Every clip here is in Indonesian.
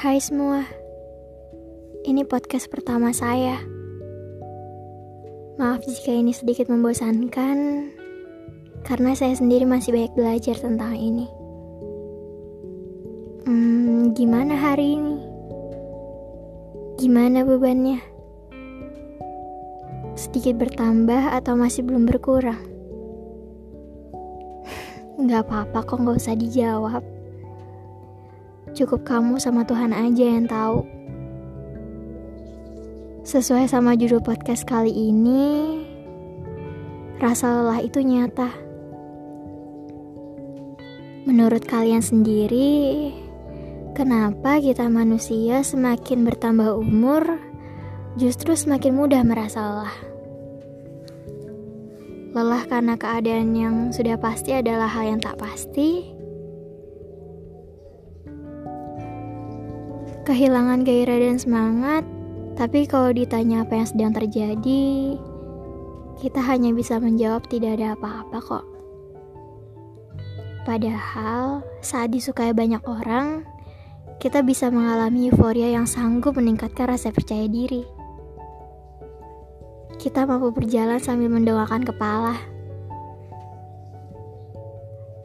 Hai semua, ini podcast pertama saya. Maaf jika ini sedikit membosankan, karena saya sendiri masih banyak belajar tentang ini. Hmm, gimana hari ini? Gimana bebannya? Sedikit bertambah atau masih belum berkurang? Gak apa-apa kok gak usah dijawab. Cukup kamu sama Tuhan aja yang tahu. Sesuai sama judul podcast kali ini, rasa lelah itu nyata. Menurut kalian sendiri, kenapa kita manusia semakin bertambah umur, justru semakin mudah merasa lelah? Lelah karena keadaan yang sudah pasti adalah hal yang tak pasti. Kehilangan gairah dan semangat, tapi kalau ditanya apa yang sedang terjadi, kita hanya bisa menjawab tidak ada apa-apa kok. Padahal saat disukai banyak orang, kita bisa mengalami euforia yang sanggup meningkatkan rasa percaya diri kita mampu berjalan sambil mendongakkan kepala.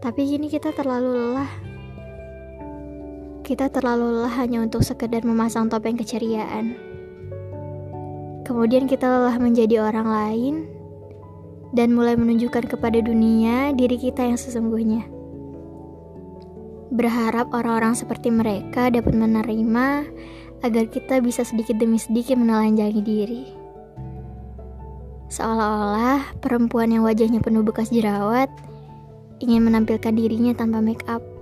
Tapi kini kita terlalu lelah. Kita terlalu lelah hanya untuk sekedar memasang topeng keceriaan. Kemudian kita lelah menjadi orang lain dan mulai menunjukkan kepada dunia diri kita yang sesungguhnya. Berharap orang-orang seperti mereka dapat menerima agar kita bisa sedikit demi sedikit menelanjangi diri. Seolah-olah perempuan yang wajahnya penuh bekas jerawat ingin menampilkan dirinya tanpa make up.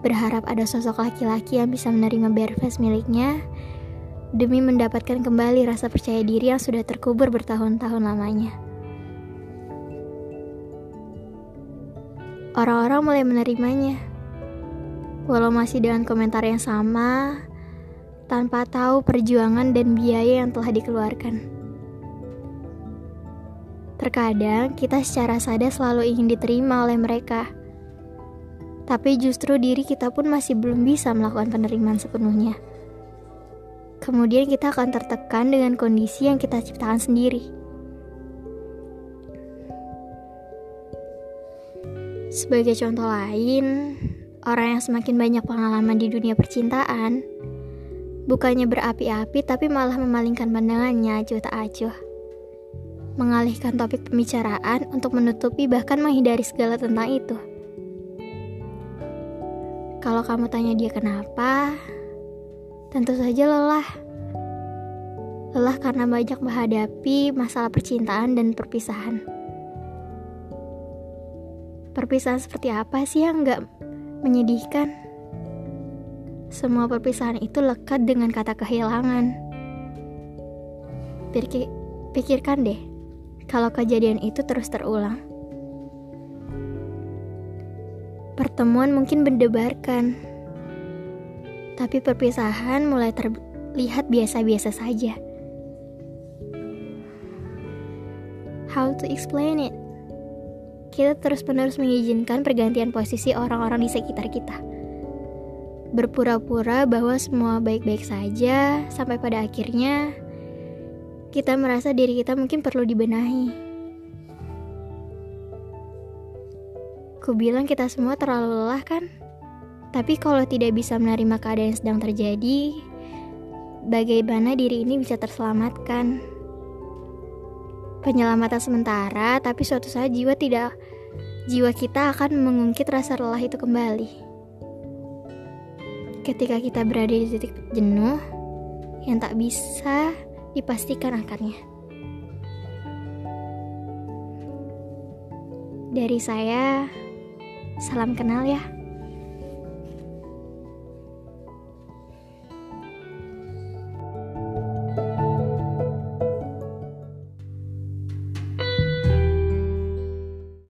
Berharap ada sosok laki-laki yang bisa menerima face miliknya demi mendapatkan kembali rasa percaya diri yang sudah terkubur bertahun-tahun lamanya. Orang-orang mulai menerimanya, walau masih dengan komentar yang sama, tanpa tahu perjuangan dan biaya yang telah dikeluarkan. Terkadang kita secara sadar selalu ingin diterima oleh mereka. Tapi justru diri kita pun masih belum bisa melakukan penerimaan sepenuhnya. Kemudian kita akan tertekan dengan kondisi yang kita ciptakan sendiri. Sebagai contoh lain, orang yang semakin banyak pengalaman di dunia percintaan, bukannya berapi-api tapi malah memalingkan pandangannya acuh tak acuh mengalihkan topik pembicaraan untuk menutupi bahkan menghindari segala tentang itu. Kalau kamu tanya dia kenapa, tentu saja lelah. Lelah karena banyak menghadapi masalah percintaan dan perpisahan. Perpisahan seperti apa sih yang gak menyedihkan? Semua perpisahan itu lekat dengan kata kehilangan. Pikir, pikirkan deh, kalau kejadian itu terus terulang. Pertemuan mungkin mendebarkan, tapi perpisahan mulai terlihat biasa-biasa saja. How to explain it? Kita terus-menerus mengizinkan pergantian posisi orang-orang di sekitar kita. Berpura-pura bahwa semua baik-baik saja, sampai pada akhirnya kita merasa diri kita mungkin perlu dibenahi. Ku bilang kita semua terlalu lelah kan? Tapi kalau tidak bisa menerima keadaan yang sedang terjadi, bagaimana diri ini bisa terselamatkan? Penyelamatan sementara, tapi suatu saat jiwa tidak jiwa kita akan mengungkit rasa lelah itu kembali. Ketika kita berada di titik jenuh yang tak bisa dipastikan akarnya. Dari saya, salam kenal ya.